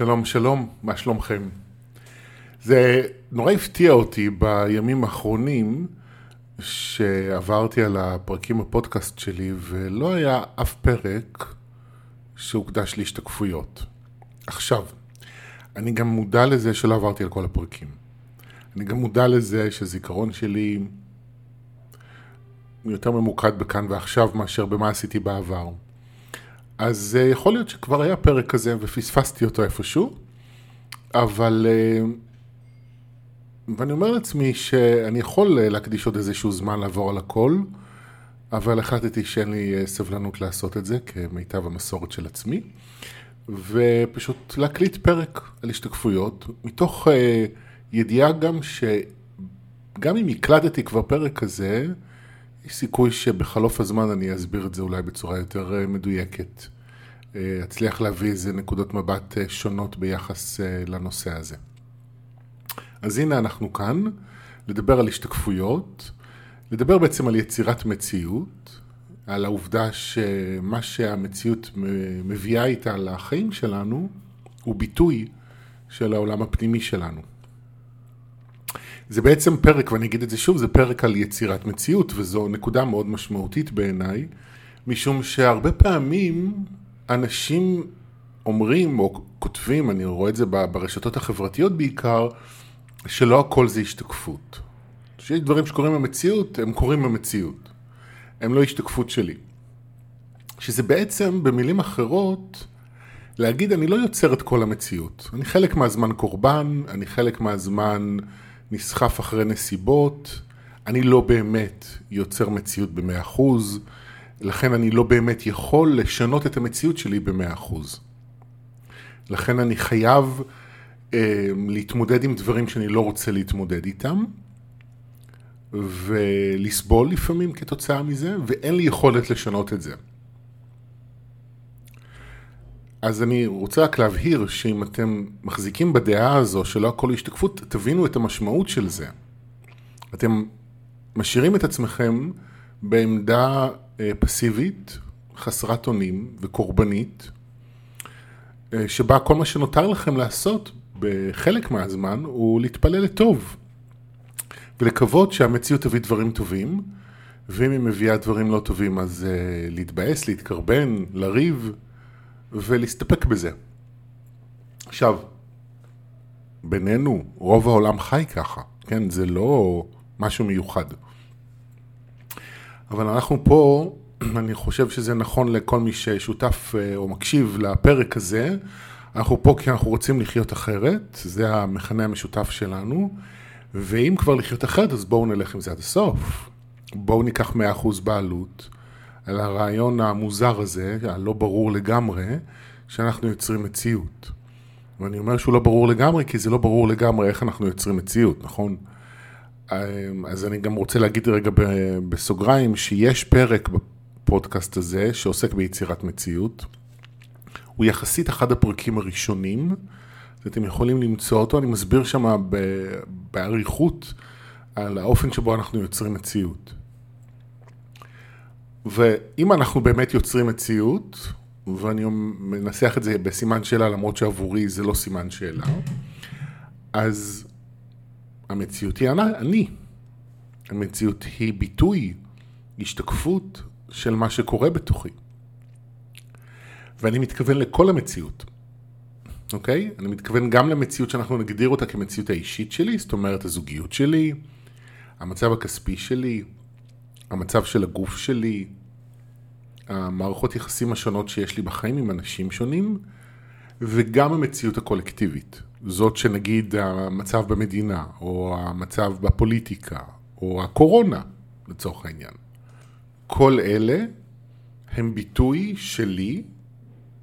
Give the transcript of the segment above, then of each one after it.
שלום, שלום, מה שלומכם? זה נורא הפתיע אותי בימים האחרונים שעברתי על הפרקים בפודקאסט שלי ולא היה אף פרק שהוקדש להשתקפויות. עכשיו, אני גם מודע לזה שלא עברתי על כל הפרקים. אני גם מודע לזה שזיכרון שלי יותר ממוקד בכאן ועכשיו מאשר במה עשיתי בעבר. אז uh, יכול להיות שכבר היה פרק כזה ופספסתי אותו איפשהו, אבל... Uh, ואני אומר לעצמי שאני יכול uh, להקדיש עוד איזשהו זמן לעבור על הכל, אבל החלטתי שאין לי סבלנות לעשות את זה כמיטב המסורת של עצמי, ופשוט להקליט פרק על השתקפויות, מתוך ידיעה גם שגם אם הקלטתי כבר פרק כזה, יש סיכוי שבחלוף הזמן אני אסביר את זה אולי בצורה יותר אה, מדויקת. אה, אצליח להביא איזה נקודות מבט אה, שונות ביחס לנושא הזה. אז הנה אנחנו כאן, לדבר על השתקפויות, לדבר בעצם על יצירת מציאות, על העובדה שמה שהמציאות מביאה איתה לחיים שלנו הוא ביטוי של העולם הפנימי שלנו. זה בעצם פרק, ואני אגיד את זה שוב, זה פרק על יצירת מציאות, וזו נקודה מאוד משמעותית בעיניי, משום שהרבה פעמים אנשים אומרים או כותבים, אני רואה את זה ברשתות החברתיות בעיקר, שלא הכל זה השתקפות. שיש דברים שקורים במציאות, הם קורים במציאות. הם לא השתקפות שלי. שזה בעצם, במילים אחרות, להגיד אני לא יוצר את כל המציאות. אני חלק מהזמן קורבן, אני חלק מהזמן נסחף אחרי נסיבות, אני לא באמת יוצר מציאות במאה אחוז, לכן אני לא באמת יכול לשנות את המציאות שלי במאה אחוז. לכן אני חייב אה, להתמודד עם דברים שאני לא רוצה להתמודד איתם, ולסבול לפעמים כתוצאה מזה, ואין לי יכולת לשנות את זה. אז אני רוצה רק להבהיר שאם אתם מחזיקים בדעה הזו שלא הכל השתקפות, תבינו את המשמעות של זה. אתם משאירים את עצמכם בעמדה אה, פסיבית, חסרת אונים וקורבנית, אה, שבה כל מה שנותר לכם לעשות בחלק מהזמן הוא להתפלל לטוב ולקוות שהמציאות תביא דברים טובים, ואם היא מביאה דברים לא טובים אז uh, להתבאס, להתקרבן, לריב. ולהסתפק בזה. עכשיו, בינינו, רוב העולם חי ככה, כן? זה לא משהו מיוחד. אבל אנחנו פה, אני חושב שזה נכון לכל מי ששותף אה, או מקשיב לפרק הזה, אנחנו פה כי אנחנו רוצים לחיות אחרת, זה המכנה המשותף שלנו, ואם כבר לחיות אחרת, אז בואו נלך עם זה עד הסוף. בואו ניקח 100% בעלות. על הרעיון המוזר הזה, הלא ברור לגמרי, שאנחנו יוצרים מציאות. ואני אומר שהוא לא ברור לגמרי, כי זה לא ברור לגמרי איך אנחנו יוצרים מציאות, נכון? אז אני גם רוצה להגיד רגע בסוגריים, שיש פרק בפודקאסט הזה שעוסק ביצירת מציאות. הוא יחסית אחד הפרקים הראשונים, אתם יכולים למצוא אותו, אני מסביר שם באריכות על האופן שבו אנחנו יוצרים מציאות. ואם אנחנו באמת יוצרים מציאות, ואני מנסח את זה בסימן שאלה, למרות שעבורי זה לא סימן שאלה, אז המציאות היא אני. המציאות היא ביטוי, השתקפות של מה שקורה בתוכי. ואני מתכוון לכל המציאות, אוקיי? אני מתכוון גם למציאות שאנחנו נגדיר אותה כמציאות האישית שלי, זאת אומרת הזוגיות שלי, המצב הכספי שלי, המצב של הגוף שלי, המערכות יחסים השונות שיש לי בחיים עם אנשים שונים, וגם המציאות הקולקטיבית. זאת שנגיד המצב במדינה, או המצב בפוליטיקה, או הקורונה, לצורך העניין. כל אלה הם ביטוי שלי,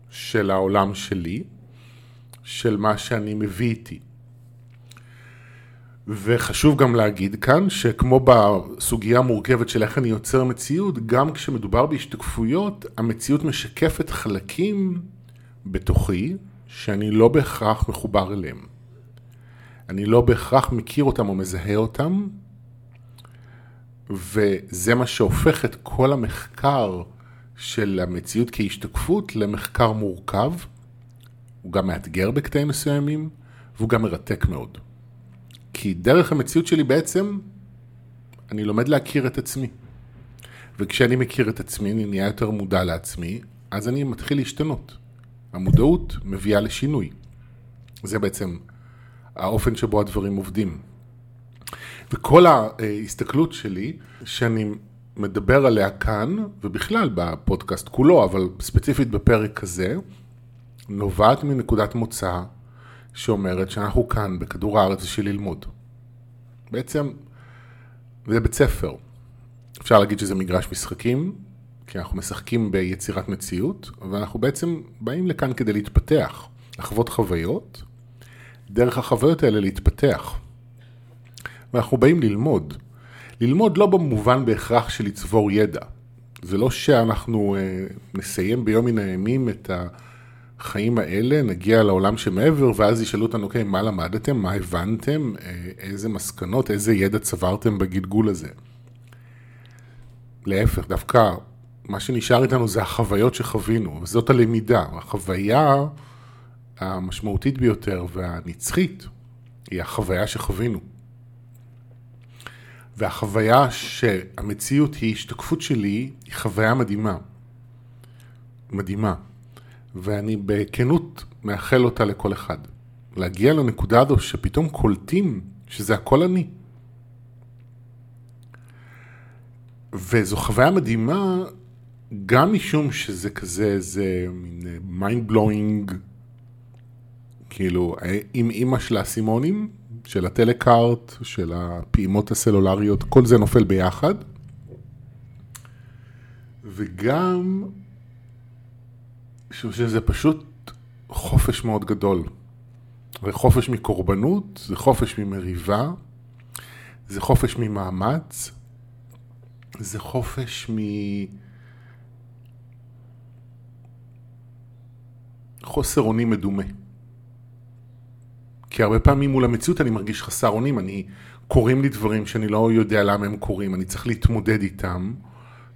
של העולם שלי, של מה שאני מביא איתי. וחשוב גם להגיד כאן שכמו בסוגיה המורכבת של איך אני יוצר מציאות, גם כשמדובר בהשתקפויות, המציאות משקפת חלקים בתוכי שאני לא בהכרח מחובר אליהם. אני לא בהכרח מכיר אותם או מזהה אותם, וזה מה שהופך את כל המחקר של המציאות כהשתקפות למחקר מורכב, הוא גם מאתגר בקטעים מסוימים, והוא גם מרתק מאוד. כי דרך המציאות שלי בעצם, אני לומד להכיר את עצמי. וכשאני מכיר את עצמי, אני נהיה יותר מודע לעצמי, אז אני מתחיל להשתנות. המודעות מביאה לשינוי. זה בעצם האופן שבו הדברים עובדים. וכל ההסתכלות שלי, שאני מדבר עליה כאן, ובכלל בפודקאסט כולו, אבל ספציפית בפרק הזה, נובעת מנקודת מוצא שאומרת שאנחנו כאן, בכדור הארץ, בשביל ללמוד. בעצם, זה בית ספר. אפשר להגיד שזה מגרש משחקים, כי אנחנו משחקים ביצירת מציאות, ואנחנו בעצם באים לכאן כדי להתפתח, לחוות חוויות, דרך החוויות האלה להתפתח. ואנחנו באים ללמוד. ללמוד לא במובן בהכרח של לצבור ידע. זה לא שאנחנו אה, נסיים ביום מן הימים את החיים האלה, נגיע לעולם שמעבר, ואז ישאלו אותנו, אוקיי, מה למדתם, מה הבנתם, אה, איזה מסקנות, איזה ידע צברתם בגלגול הזה. להפך, דווקא מה שנשאר איתנו זה החוויות שחווינו, וזאת הלמידה. החוויה המשמעותית ביותר והנצחית היא החוויה שחווינו. והחוויה שהמציאות היא השתקפות שלי, היא חוויה מדהימה. מדהימה. ואני בכנות מאחל אותה לכל אחד. להגיע לנקודה הזו שפתאום קולטים שזה הכל אני. וזו חוויה מדהימה גם משום שזה כזה, זה מין mind blowing, כאילו, עם אימא של האסימונים, של הטלקארט, של הפעימות הסלולריות, כל זה נופל ביחד. וגם, שזה פשוט חופש מאוד גדול. זה חופש מקורבנות, זה חופש ממריבה, זה חופש ממאמץ, זה חופש מ... חוסר אונים מדומה. כי הרבה פעמים מול המציאות אני מרגיש חסר אונים, אני, קורים לי דברים שאני לא יודע למה הם קורים, אני צריך להתמודד איתם,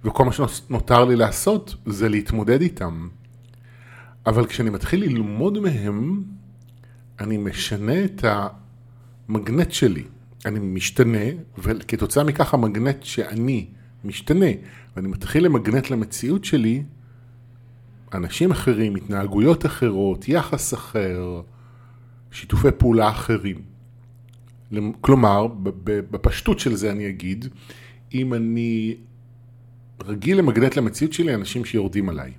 וכל מה שנותר לי לעשות זה להתמודד איתם. אבל כשאני מתחיל ללמוד מהם, אני משנה את המגנט שלי. אני משתנה, וכתוצאה מכך המגנט שאני משתנה, ואני מתחיל למגנט למציאות שלי אנשים אחרים, התנהגויות אחרות, יחס אחר, שיתופי פעולה אחרים. כלומר, בפשטות של זה אני אגיד, אם אני רגיל למגנט למציאות שלי אנשים שיורדים עליי.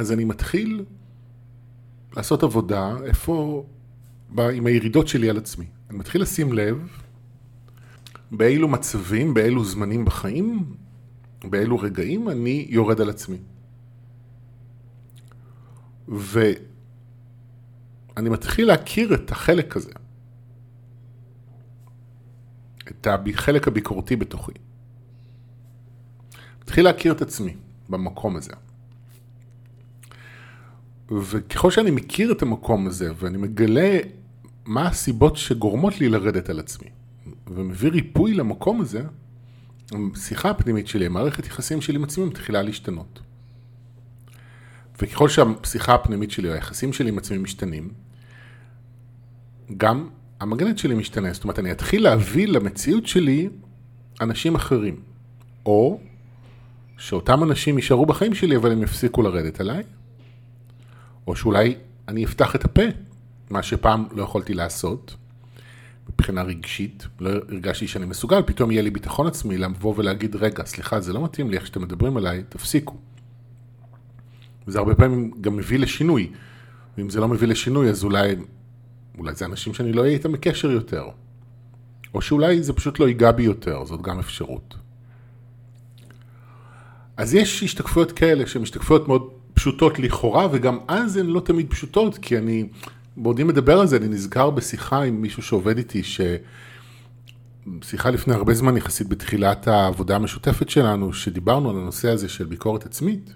אז אני מתחיל לעשות עבודה איפה, עם הירידות שלי על עצמי. אני מתחיל לשים לב באילו מצבים, באילו זמנים בחיים, באילו רגעים אני יורד על עצמי. ואני מתחיל להכיר את החלק הזה, את החלק הביקורתי בתוכי. מתחיל להכיר את עצמי במקום הזה. וככל שאני מכיר את המקום הזה ואני מגלה מה הסיבות שגורמות לי לרדת על עצמי ומביא ריפוי למקום הזה, השיחה הפנימית שלי, המערכת יחסים שלי עם עצמי מתחילה להשתנות. וככל שהשיחה הפנימית שלי, או היחסים שלי עם עצמי משתנים, גם המגנט שלי משתנה. זאת אומרת, אני אתחיל להביא למציאות שלי אנשים אחרים. או שאותם אנשים יישארו בחיים שלי, אבל הם יפסיקו לרדת עליי. או שאולי אני אפתח את הפה, מה שפעם לא יכולתי לעשות, מבחינה רגשית, לא הרגשתי שאני מסוגל, פתאום יהיה לי ביטחון עצמי לבוא ולהגיד, רגע, סליחה, זה לא מתאים לי איך שאתם מדברים עליי, תפסיקו. וזה הרבה פעמים גם מביא לשינוי. ואם זה לא מביא לשינוי, אז אולי, אולי זה אנשים שאני לא אהיה איתם בקשר יותר. או שאולי זה פשוט לא ייגע בי יותר, זאת גם אפשרות. אז יש השתקפויות כאלה שהן השתקפויות מאוד פשוטות לכאורה, וגם אז הן לא תמיד פשוטות, כי אני, בעודי מדבר על זה, אני נזכר בשיחה עם מישהו שעובד איתי, ש... שיחה לפני הרבה זמן יחסית בתחילת העבודה המשותפת שלנו, שדיברנו על הנושא הזה של ביקורת עצמית.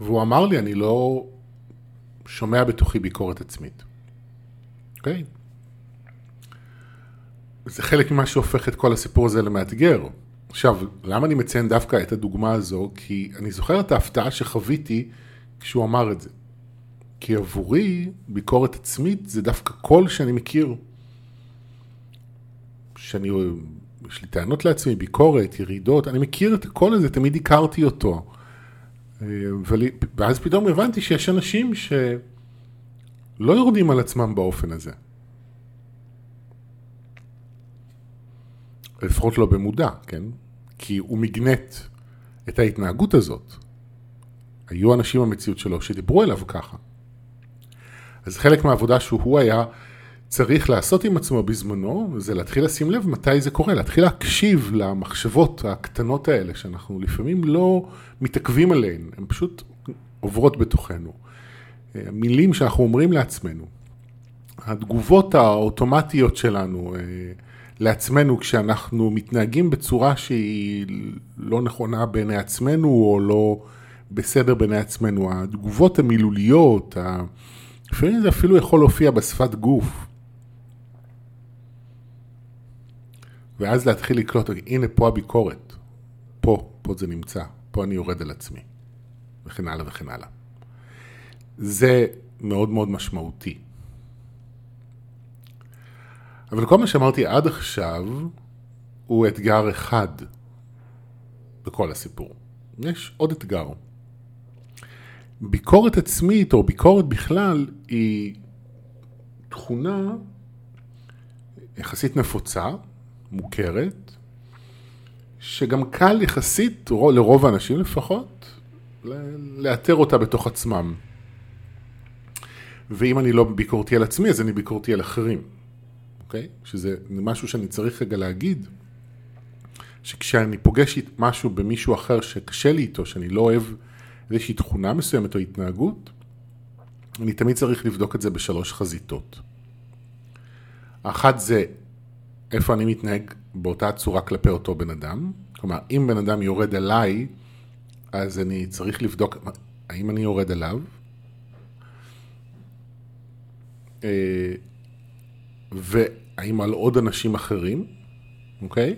והוא אמר לי, אני לא שומע בתוכי ביקורת עצמית. אוקיי? Okay? זה חלק ממה שהופך את כל הסיפור הזה למאתגר. עכשיו, למה אני מציין דווקא את הדוגמה הזו? כי אני זוכר את ההפתעה שחוויתי כשהוא אמר את זה. כי עבורי ביקורת עצמית זה דווקא קול שאני מכיר. שאני, יש לי טענות לעצמי, ביקורת, ירידות, אני מכיר את הקול הזה, תמיד הכרתי אותו. אה, ואז פתאום הבנתי שיש אנשים שלא יורדים על עצמם באופן הזה. לפחות לא במודע, כן? כי הוא מגנט את ההתנהגות הזאת. היו אנשים במציאות שלו שדיברו אליו ככה. אז חלק מהעבודה שהוא היה צריך לעשות עם עצמו בזמנו, זה להתחיל לשים לב מתי זה קורה, להתחיל להקשיב למחשבות הקטנות האלה, שאנחנו לפעמים לא מתעכבים עליהן, הן פשוט עוברות בתוכנו. מילים שאנחנו אומרים לעצמנו, התגובות האוטומטיות שלנו אה, לעצמנו כשאנחנו מתנהגים בצורה שהיא לא נכונה בעיני עצמנו או לא בסדר בעיני עצמנו, התגובות המילוליות, לפעמים זה אפילו יכול להופיע בשפת גוף. ואז להתחיל לקלוט, הנה פה הביקורת, פה, פה זה נמצא, פה אני יורד על עצמי, וכן הלאה וכן הלאה. זה מאוד מאוד משמעותי. אבל כל מה שאמרתי עד עכשיו הוא אתגר אחד בכל הסיפור. יש עוד אתגר. ביקורת עצמית או ביקורת בכלל היא תכונה יחסית נפוצה, מוכרת, שגם קל יחסית, לרוב האנשים לפחות, לאתר אותה בתוך עצמם. ואם אני לא ביקורתי על עצמי, אז אני ביקורתי על אחרים, אוקיי? שזה משהו שאני צריך רגע להגיד, שכשאני פוגש משהו במישהו אחר שקשה לי איתו, שאני לא אוהב איזושהי תכונה מסוימת או התנהגות, אני תמיד צריך לבדוק את זה בשלוש חזיתות. האחת זה איפה אני מתנהג באותה צורה כלפי אותו בן אדם. כלומר, אם בן אדם יורד אליי, אז אני צריך לבדוק האם אני יורד אליו. והאם על עוד אנשים אחרים, אוקיי?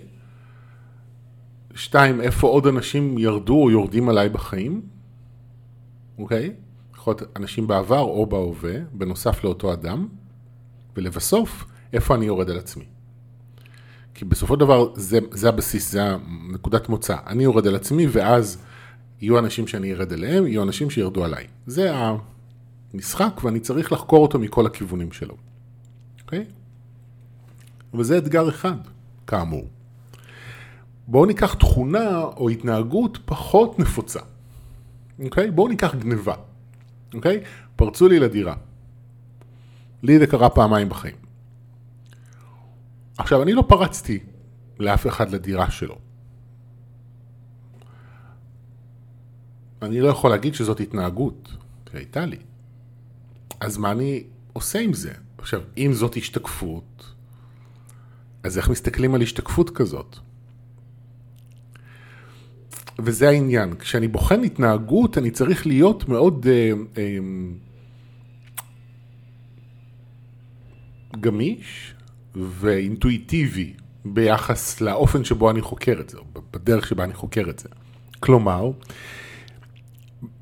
שתיים, איפה עוד אנשים ירדו או יורדים עליי בחיים, אוקיי? יכול להיות אנשים בעבר או בהווה, בנוסף לאותו אדם. ולבסוף, איפה אני יורד על עצמי. כי בסופו של דבר זה, זה הבסיס, זה הנקודת מוצא. אני יורד על עצמי ואז יהיו אנשים שאני ארד אליהם, יהיו אנשים שירדו עליי. זה המשחק ואני צריך לחקור אותו מכל הכיוונים שלו. אוקיי? וזה אתגר אחד, כאמור. בואו ניקח תכונה או התנהגות פחות נפוצה. אוקיי? בואו ניקח גניבה. אוקיי? פרצו לי לדירה. לי זה קרה פעמיים בחיים. עכשיו, אני לא פרצתי לאף אחד לדירה שלו. אני לא יכול להגיד שזאת התנהגות שהייתה לי. אז מה אני עושה עם זה? עכשיו, אם זאת השתקפות, אז איך מסתכלים על השתקפות כזאת? וזה העניין. כשאני בוחן התנהגות, אני צריך להיות מאוד אה, אה, גמיש ואינטואיטיבי ביחס לאופן שבו אני חוקר את זה, או בדרך שבה אני חוקר את זה. כלומר,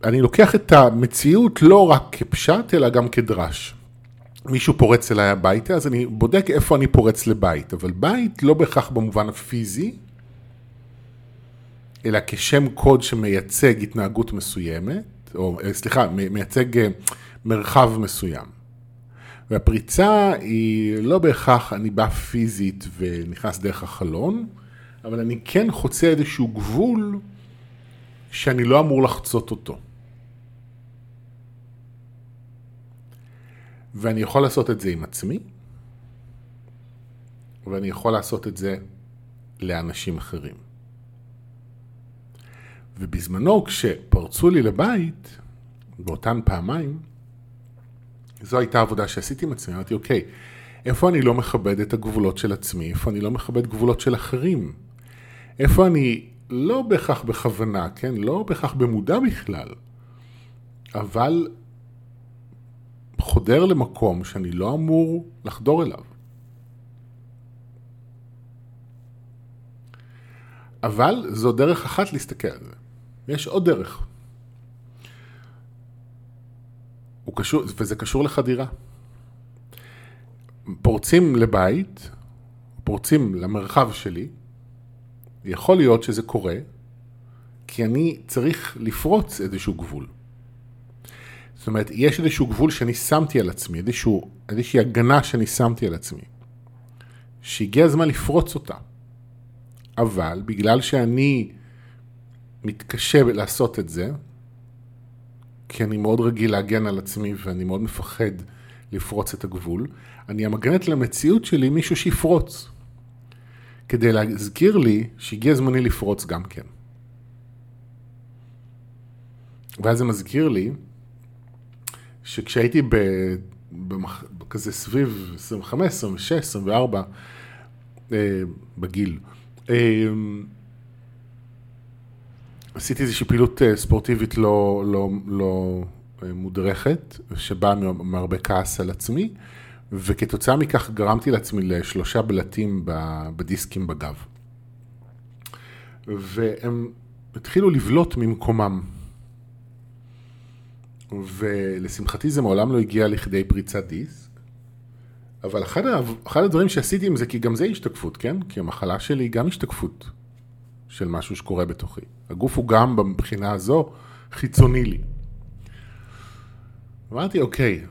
אני לוקח את המציאות לא רק כפשט, אלא גם כדרש. מישהו פורץ אליי הביתה, אז אני בודק איפה אני פורץ לבית, אבל בית לא בהכרח במובן הפיזי, אלא כשם קוד שמייצג התנהגות מסוימת, או אה, סליחה, מייצג אה, מרחב מסוים. והפריצה היא לא בהכרח אני בא פיזית ונכנס דרך החלון, אבל אני כן חוצה איזשהו גבול שאני לא אמור לחצות אותו. ואני יכול לעשות את זה עם עצמי, ואני יכול לעשות את זה לאנשים אחרים. ובזמנו כשפרצו לי לבית, באותן פעמיים, זו הייתה עבודה שעשיתי עם עצמי, אמרתי, אוקיי, איפה אני לא מכבד את הגבולות של עצמי, איפה אני לא מכבד גבולות של אחרים, איפה אני לא בהכרח בכוונה, כן, לא בהכרח במודע בכלל, אבל חודר למקום שאני לא אמור לחדור אליו. אבל זו דרך אחת להסתכל על זה. יש עוד דרך. קשור, וזה קשור לחדירה. פורצים לבית, פורצים למרחב שלי, יכול להיות שזה קורה, כי אני צריך לפרוץ איזשהו גבול. זאת אומרת, יש איזשהו גבול שאני שמתי על עצמי, איזשהו, איזושהי הגנה שאני שמתי על עצמי, שהגיע הזמן לפרוץ אותה. אבל בגלל שאני מתקשה לעשות את זה, כי אני מאוד רגיל להגן על עצמי ואני מאוד מפחד לפרוץ את הגבול, אני אמגנת למציאות שלי מישהו שיפרוץ. כדי להזכיר לי שהגיע זמני לפרוץ גם כן. ואז זה מזכיר לי שכשהייתי ב... במח... כזה סביב 25, 26, 24, אה, בגיל, אה, עשיתי איזושהי פעילות אה, ספורטיבית לא, לא, לא אה, מודרכת, שבאה מהרבה כעס על עצמי, וכתוצאה מכך גרמתי לעצמי לשלושה בלטים בדיסקים בגב. והם התחילו לבלוט ממקומם. ולשמחתי זה מעולם לא הגיע לכדי פריצת דיסק, אבל אחד, אחד הדברים שעשיתי עם זה, כי גם זה השתקפות, כן? כי המחלה שלי היא גם השתקפות של משהו שקורה בתוכי. הגוף הוא גם מבחינה הזו חיצוני לי. אמרתי, אוקיי,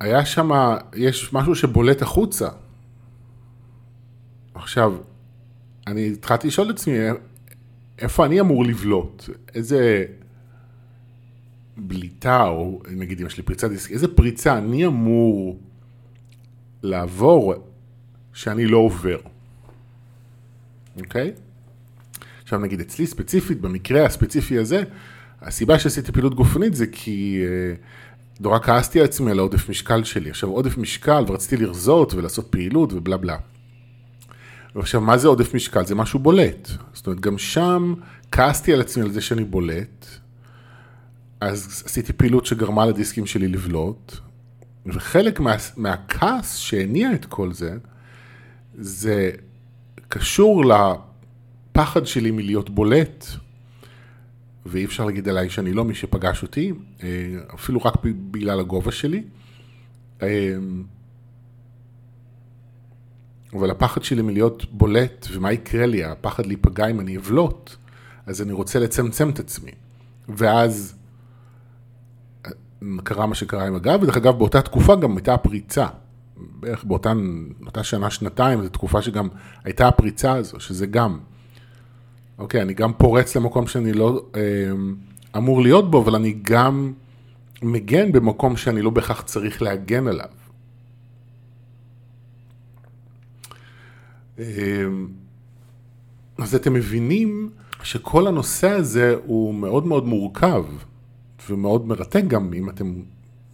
היה שם, יש משהו שבולט החוצה. עכשיו, אני התחלתי לשאול את עצמי, איפה אני אמור לבלוט? איזה בליטה, או נגיד אם יש לי פריצת דיסק, איזה פריצה אני אמור לעבור שאני לא עובר, אוקיי? עכשיו נגיד אצלי ספציפית, במקרה הספציפי הזה, הסיבה שעשיתי פעילות גופנית זה כי אה, נורא כעסתי על עצמי על העודף משקל שלי. עכשיו עודף משקל ורציתי לרזות ולעשות פעילות ובלה בלה. ועכשיו מה זה עודף משקל? זה משהו בולט. זאת אומרת גם שם כעסתי על עצמי על זה שאני בולט, אז עשיתי פעילות שגרמה לדיסקים שלי לבלוט, וחלק מה, מהכעס שהניע את כל זה, זה קשור לפחד שלי מלהיות בולט, ואי אפשר להגיד עליי שאני לא מי שפגש אותי, אה, אפילו רק בגלל הגובה שלי. אה, אבל הפחד שלי מלהיות בולט, ומה יקרה לי, הפחד להיפגע אם אני אבלוט, אז אני רוצה לצמצם את עצמי. ואז קרה מה שקרה עם הגב, ודרך אגב באותה תקופה גם הייתה הפריצה. בערך באותן, באותה שנה, שנתיים, זו תקופה שגם הייתה הפריצה הזו, שזה גם. אוקיי, אני גם פורץ למקום שאני לא אה, אמור להיות בו, אבל אני גם מגן במקום שאני לא בהכרח צריך להגן עליו. אה, אז אתם מבינים שכל הנושא הזה הוא מאוד מאוד מורכב. ומאוד מרתק גם אם אתם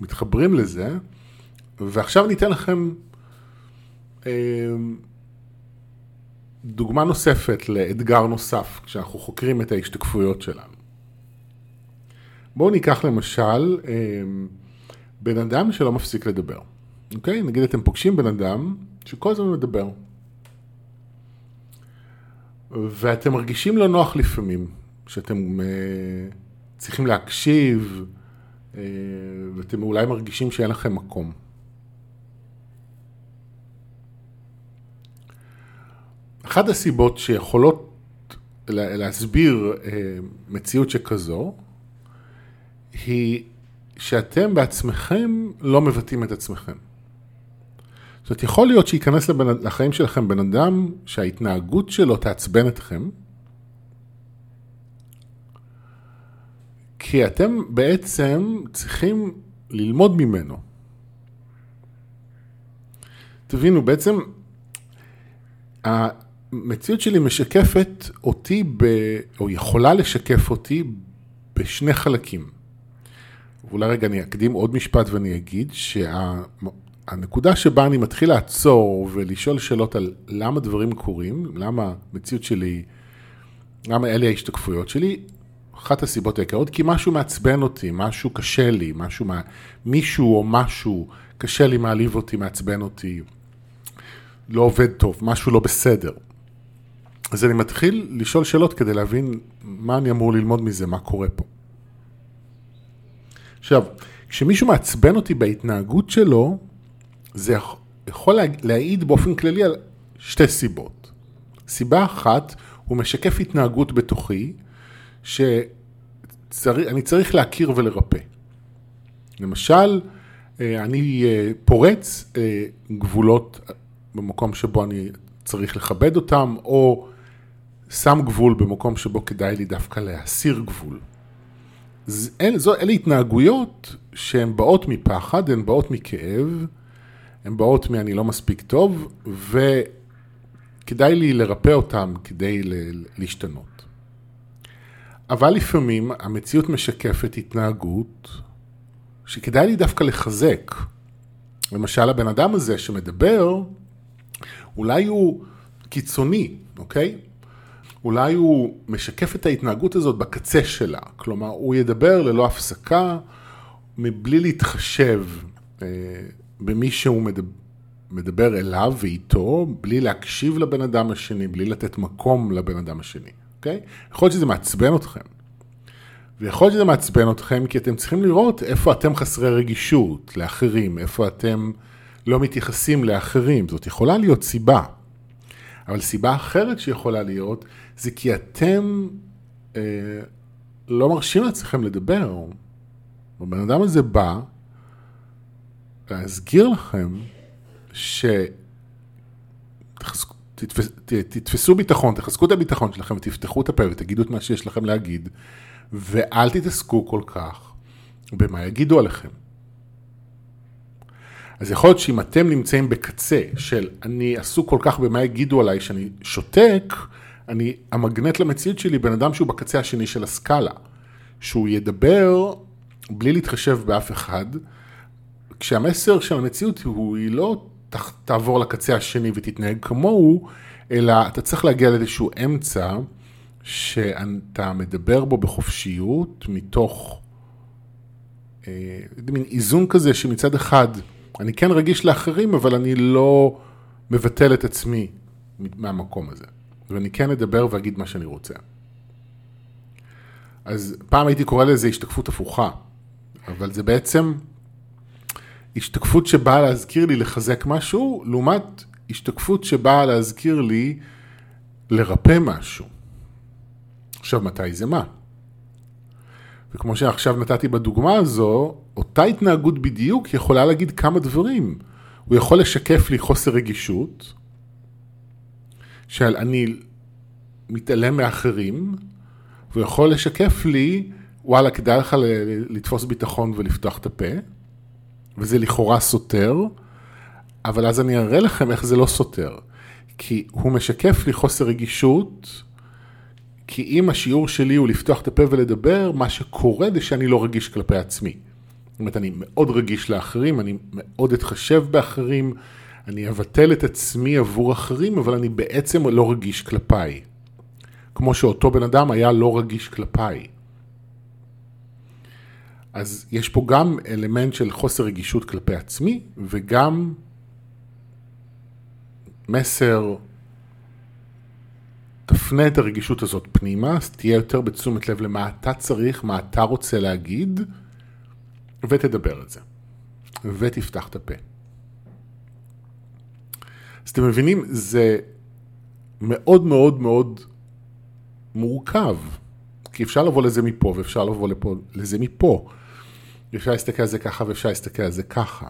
מתחברים לזה. ועכשיו אני אתן לכם אה, דוגמה נוספת לאתגר נוסף כשאנחנו חוקרים את ההשתקפויות שלנו. בואו ניקח למשל אה, בן אדם שלא מפסיק לדבר. אוקיי? נגיד אתם פוגשים בן אדם שכל הזמן מדבר. ואתם מרגישים לא נוח לפעמים, שאתם... אה, צריכים להקשיב, אה, ואתם אולי מרגישים שאין לכם מקום. אחת הסיבות שיכולות להסביר אה, מציאות שכזו, היא שאתם בעצמכם לא מבטאים את עצמכם. זאת אומרת, יכול להיות שייכנס לחיים שלכם בן אדם שההתנהגות שלו תעצבן אתכם, כי אתם בעצם צריכים ללמוד ממנו. תבינו, בעצם המציאות שלי משקפת אותי, ב, או יכולה לשקף אותי בשני חלקים. ואולי רגע אני אקדים עוד משפט ואני אגיד שהנקודה שה, שבה אני מתחיל לעצור ולשאול שאלות על למה דברים קורים, למה המציאות שלי, למה אלה ההשתקפויות שלי, אחת הסיבות העיקריות, כי משהו מעצבן אותי, משהו קשה לי, משהו, מה, מישהו או משהו קשה לי, מעליב אותי, מעצבן אותי, לא עובד טוב, משהו לא בסדר. אז אני מתחיל לשאול שאלות כדי להבין מה אני אמור ללמוד מזה, מה קורה פה. עכשיו, כשמישהו מעצבן אותי בהתנהגות שלו, זה יכול להעיד באופן כללי על שתי סיבות. סיבה אחת, הוא משקף התנהגות בתוכי, שאני צריך להכיר ולרפא. למשל, אה, אני אה, פורץ אה, גבולות במקום שבו אני צריך לכבד אותם, או שם גבול במקום שבו כדאי לי דווקא להסיר גבול. זו, אלה התנהגויות שהן באות מפחד, הן באות מכאב, הן באות מ"אני לא מספיק טוב", וכדאי לי לרפא אותן כדי להשתנות. אבל לפעמים המציאות משקפת התנהגות שכדאי לי דווקא לחזק. למשל, הבן אדם הזה שמדבר, אולי הוא קיצוני, אוקיי? אולי הוא משקף את ההתנהגות הזאת בקצה שלה. כלומר, הוא ידבר ללא הפסקה, מבלי להתחשב אה, במי שהוא מדבר, מדבר אליו ואיתו, בלי להקשיב לבן אדם השני, בלי לתת מקום לבן אדם השני, אוקיי? יכול להיות שזה מעצבן אתכם. ויכול להיות שזה מעצבן אתכם, כי אתם צריכים לראות איפה אתם חסרי רגישות לאחרים, איפה אתם לא מתייחסים לאחרים. זאת יכולה להיות סיבה. אבל סיבה אחרת שיכולה להיות, זה כי אתם אה, לא מרשים לעצמכם לדבר. הבן אדם הזה בא להזכיר לכם ש... תתפס, תתפסו ביטחון, תחזקו את הביטחון שלכם ותפתחו את הפה ותגידו את מה שיש לכם להגיד, ואל תתעסקו כל כך במה יגידו עליכם. אז יכול להיות שאם אתם נמצאים בקצה של אני עסוק כל כך במה יגידו עליי שאני שותק, אני המגנט למציאות שלי בן אדם שהוא בקצה השני של הסקאלה. שהוא ידבר בלי להתחשב באף אחד, כשהמסר של המציאות הוא, היא לא תעבור לקצה השני ותתנהג כמוהו, אלא אתה צריך להגיע לאיזשהו אמצע שאתה מדבר בו בחופשיות מתוך אה, מין איזון כזה שמצד אחד אני כן רגיש לאחרים, אבל אני לא מבטל את עצמי מהמקום הזה. ואני כן אדבר ואגיד מה שאני רוצה. אז פעם הייתי קורא לזה השתקפות הפוכה, אבל זה בעצם השתקפות שבאה להזכיר לי לחזק משהו, לעומת השתקפות שבאה להזכיר לי לרפא משהו. עכשיו, מתי זה מה? וכמו שעכשיו נתתי בדוגמה הזו, אותה התנהגות בדיוק יכולה להגיד כמה דברים. הוא יכול לשקף לי חוסר רגישות, של אני מתעלם מאחרים, והוא יכול לשקף לי, וואלה, כדאי לך לתפוס ביטחון ולפתוח את הפה, וזה לכאורה סותר, אבל אז אני אראה לכם איך זה לא סותר. כי הוא משקף לי חוסר רגישות, כי אם השיעור שלי הוא לפתוח את הפה ולדבר, מה שקורה זה שאני לא רגיש כלפי עצמי. זאת אומרת, אני מאוד רגיש לאחרים, אני מאוד אתחשב באחרים, אני אבטל את עצמי עבור אחרים, אבל אני בעצם לא רגיש כלפיי. כמו שאותו בן אדם היה לא רגיש כלפיי. אז יש פה גם אלמנט של חוסר רגישות כלפי עצמי, וגם מסר תפנה את הרגישות הזאת פנימה, אז תהיה יותר בתשומת לב למה אתה צריך, מה אתה רוצה להגיד, ותדבר את זה. ותפתח את הפה. אז אתם מבינים, זה מאוד מאוד מאוד מורכב, כי אפשר לבוא לזה מפה ואפשר לבוא לפה, לזה מפה. אפשר להסתכל על זה ככה ואפשר להסתכל על זה ככה.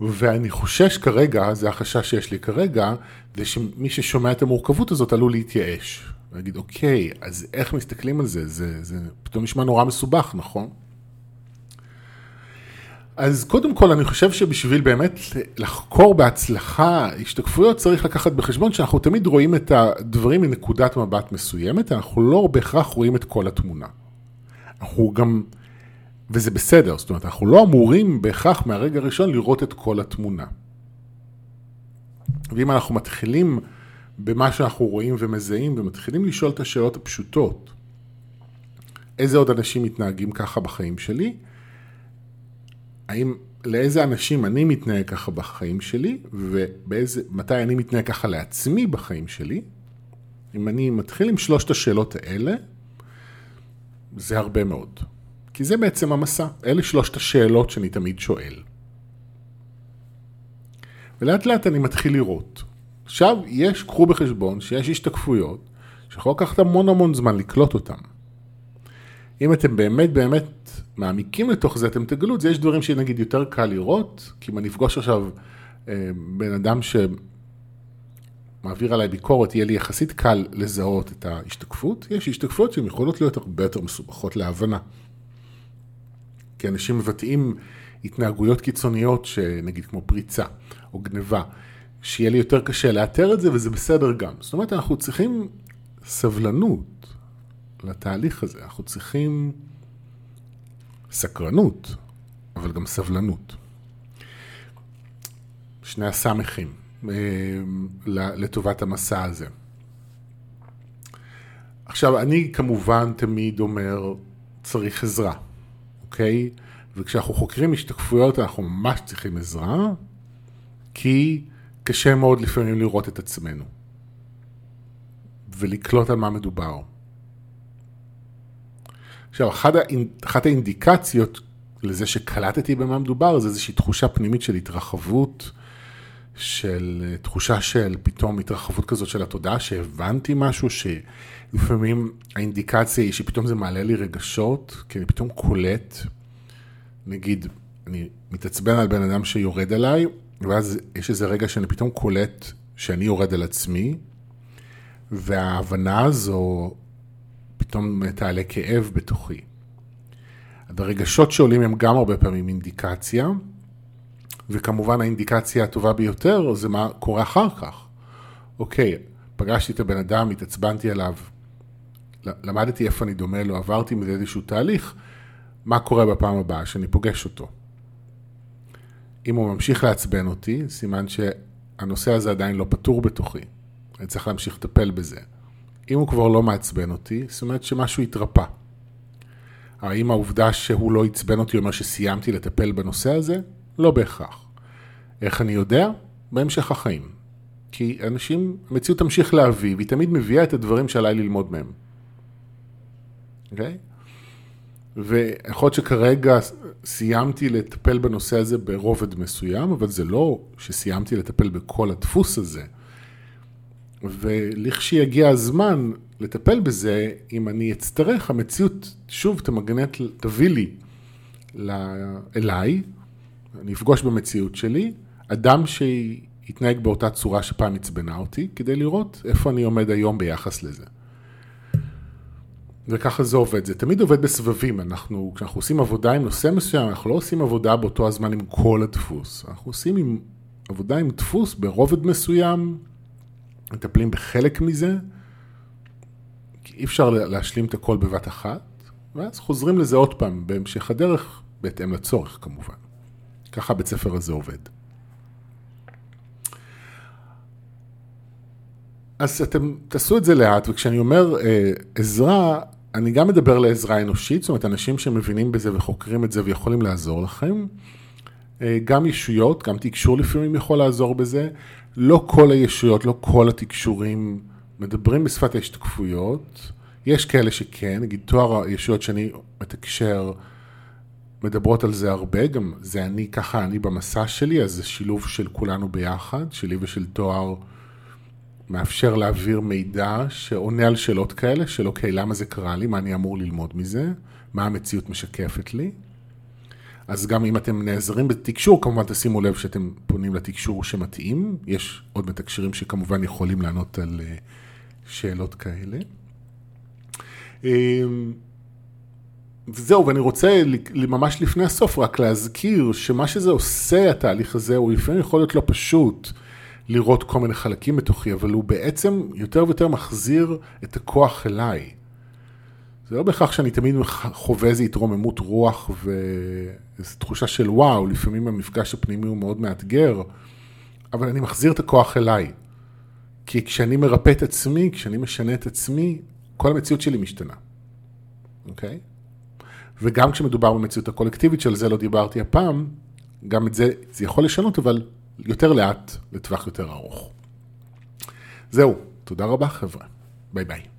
ואני חושש כרגע, זה החשש שיש לי כרגע, זה שמי ששומע את המורכבות הזאת עלול להתייאש. להגיד, אוקיי, אז איך מסתכלים על זה? זה, זה פתאום נשמע נורא מסובך, נכון? אז קודם כל, אני חושב שבשביל באמת לחקור בהצלחה השתקפויות, צריך לקחת בחשבון שאנחנו תמיד רואים את הדברים מנקודת מבט מסוימת, אנחנו לא בהכרח רואים את כל התמונה. אנחנו גם וזה בסדר, זאת אומרת, אנחנו לא אמורים בהכרח מהרגע הראשון לראות את כל התמונה. ואם אנחנו מתחילים במה שאנחנו רואים ומזהים ומתחילים לשאול את השאלות הפשוטות, איזה עוד אנשים מתנהגים ככה בחיים שלי? האם, לאיזה אנשים אני מתנהג ככה בחיים שלי, ומתי אני מתנהג ככה לעצמי בחיים שלי? אם אני מתחיל עם שלושת השאלות האלה, זה הרבה מאוד. כי זה בעצם המסע, אלה שלושת השאלות שאני תמיד שואל. ולאט לאט אני מתחיל לראות. עכשיו, יש, קחו בחשבון שיש השתקפויות שיכול לקחת המון המון זמן לקלוט אותן. אם אתם באמת באמת מעמיקים לתוך זה, אתם תגלו את זה, יש דברים שנגיד יותר קל לראות, כי אם אני אפגוש עכשיו אה, בן אדם שמעביר עליי ביקורת, יהיה לי יחסית קל לזהות את ההשתקפות. יש השתקפויות שהן יכולות להיות הרבה יותר מסובכות להבנה. כי אנשים מבטאים התנהגויות קיצוניות, שנגיד כמו פריצה או גניבה, שיהיה לי יותר קשה לאתר את זה וזה בסדר גם. זאת אומרת, אנחנו צריכים סבלנות לתהליך הזה, אנחנו צריכים סקרנות, אבל גם סבלנות. שני הסמכים לטובת המסע הזה. עכשיו, אני כמובן תמיד אומר, צריך עזרה, אוקיי? וכשאנחנו חוקרים השתקפויות אנחנו ממש צריכים עזרה, כי קשה מאוד לפעמים לראות את עצמנו ולקלוט על מה מדובר. עכשיו, אחת, האינ... אחת האינדיקציות לזה שקלטתי במה מדובר זה איזושהי תחושה פנימית של התרחבות, של תחושה של פתאום התרחבות כזאת של התודעה, שהבנתי משהו, שלפעמים האינדיקציה היא שפתאום זה מעלה לי רגשות, כי אני פתאום קולט נגיד, אני מתעצבן על בן אדם שיורד עליי, ואז יש איזה רגע שאני פתאום קולט שאני יורד על עצמי, וההבנה הזו פתאום תעלה כאב בתוכי. הרגשות שעולים הם גם הרבה פעמים אינדיקציה, וכמובן האינדיקציה הטובה ביותר זה מה קורה אחר כך. אוקיי, פגשתי את הבן אדם, התעצבנתי עליו, למדתי איפה אני דומה לו, עברתי מזה איזשהו תהליך, מה קורה בפעם הבאה שאני פוגש אותו. אם הוא ממשיך לעצבן אותי, סימן שהנושא הזה עדיין לא פתור בתוכי. אני צריך להמשיך לטפל בזה. אם הוא כבר לא מעצבן אותי, זאת אומרת שמשהו התרפא. האם העובדה שהוא לא עצבן אותי אומר שסיימתי לטפל בנושא הזה? לא בהכרח. איך אני יודע? בהמשך החיים. כי אנשים, המציאות תמשיך להביא, והיא תמיד מביאה את הדברים שעליי ללמוד מהם. אוקיי? Okay? ויכול להיות שכרגע סיימתי לטפל בנושא הזה ברובד מסוים, אבל זה לא שסיימתי לטפל בכל הדפוס הזה. ולכשיגיע הזמן לטפל בזה, אם אני אצטרך, המציאות שוב תמגנט, תביא לי אליי, אני אפגוש במציאות שלי, אדם שיתנהג באותה צורה שפעם עצבנה אותי, כדי לראות איפה אני עומד היום ביחס לזה. וככה זה עובד, זה תמיד עובד בסבבים, אנחנו, כשאנחנו עושים עבודה עם נושא מסוים, אנחנו לא עושים עבודה באותו הזמן עם כל הדפוס, אנחנו עושים עם, עבודה עם דפוס ברובד מסוים, מטפלים בחלק מזה, כי אי אפשר להשלים את הכל בבת אחת, ואז חוזרים לזה עוד פעם, בהמשך הדרך, בהתאם לצורך כמובן. ככה הבית ספר הזה עובד. אז אתם תעשו את זה לאט, וכשאני אומר אה, עזרה, אני גם מדבר לעזרה אנושית, זאת אומרת, אנשים שמבינים בזה וחוקרים את זה ויכולים לעזור לכם. אה, גם ישויות, גם תקשור לפעמים יכול לעזור בזה. לא כל הישויות, לא כל התקשורים מדברים בשפת ההשתקפויות. יש כאלה שכן, נגיד תואר הישויות שאני מתקשר, מדברות על זה הרבה, גם זה אני, ככה אני במסע שלי, אז זה שילוב של כולנו ביחד, שלי ושל תואר. מאפשר להעביר מידע שעונה על שאלות כאלה, של אוקיי, למה זה קרה לי, מה אני אמור ללמוד מזה, מה המציאות משקפת לי. אז גם אם אתם נעזרים בתקשור, כמובן תשימו לב שאתם פונים לתקשור שמתאים. יש עוד מתקשרים שכמובן יכולים לענות על אה, שאלות כאלה. וזהו, ואני רוצה ממש לפני הסוף רק להזכיר שמה שזה עושה, התהליך הזה, הוא לפעמים יכול להיות לא פשוט. לראות כל מיני חלקים בתוכי, אבל הוא בעצם יותר ויותר מחזיר את הכוח אליי. זה לא בהכרח שאני תמיד חווה איזו התרוממות רוח ואיזו תחושה של וואו, לפעמים המפגש הפנימי הוא מאוד מאתגר, אבל אני מחזיר את הכוח אליי. כי כשאני מרפא את עצמי, כשאני משנה את עצמי, כל המציאות שלי משתנה, אוקיי? וגם כשמדובר במציאות הקולקטיבית, שעל זה לא דיברתי הפעם, גם את זה, זה יכול לשנות, אבל יותר לאט לטווח יותר ארוך. זהו, תודה רבה חבר'ה, ביי ביי.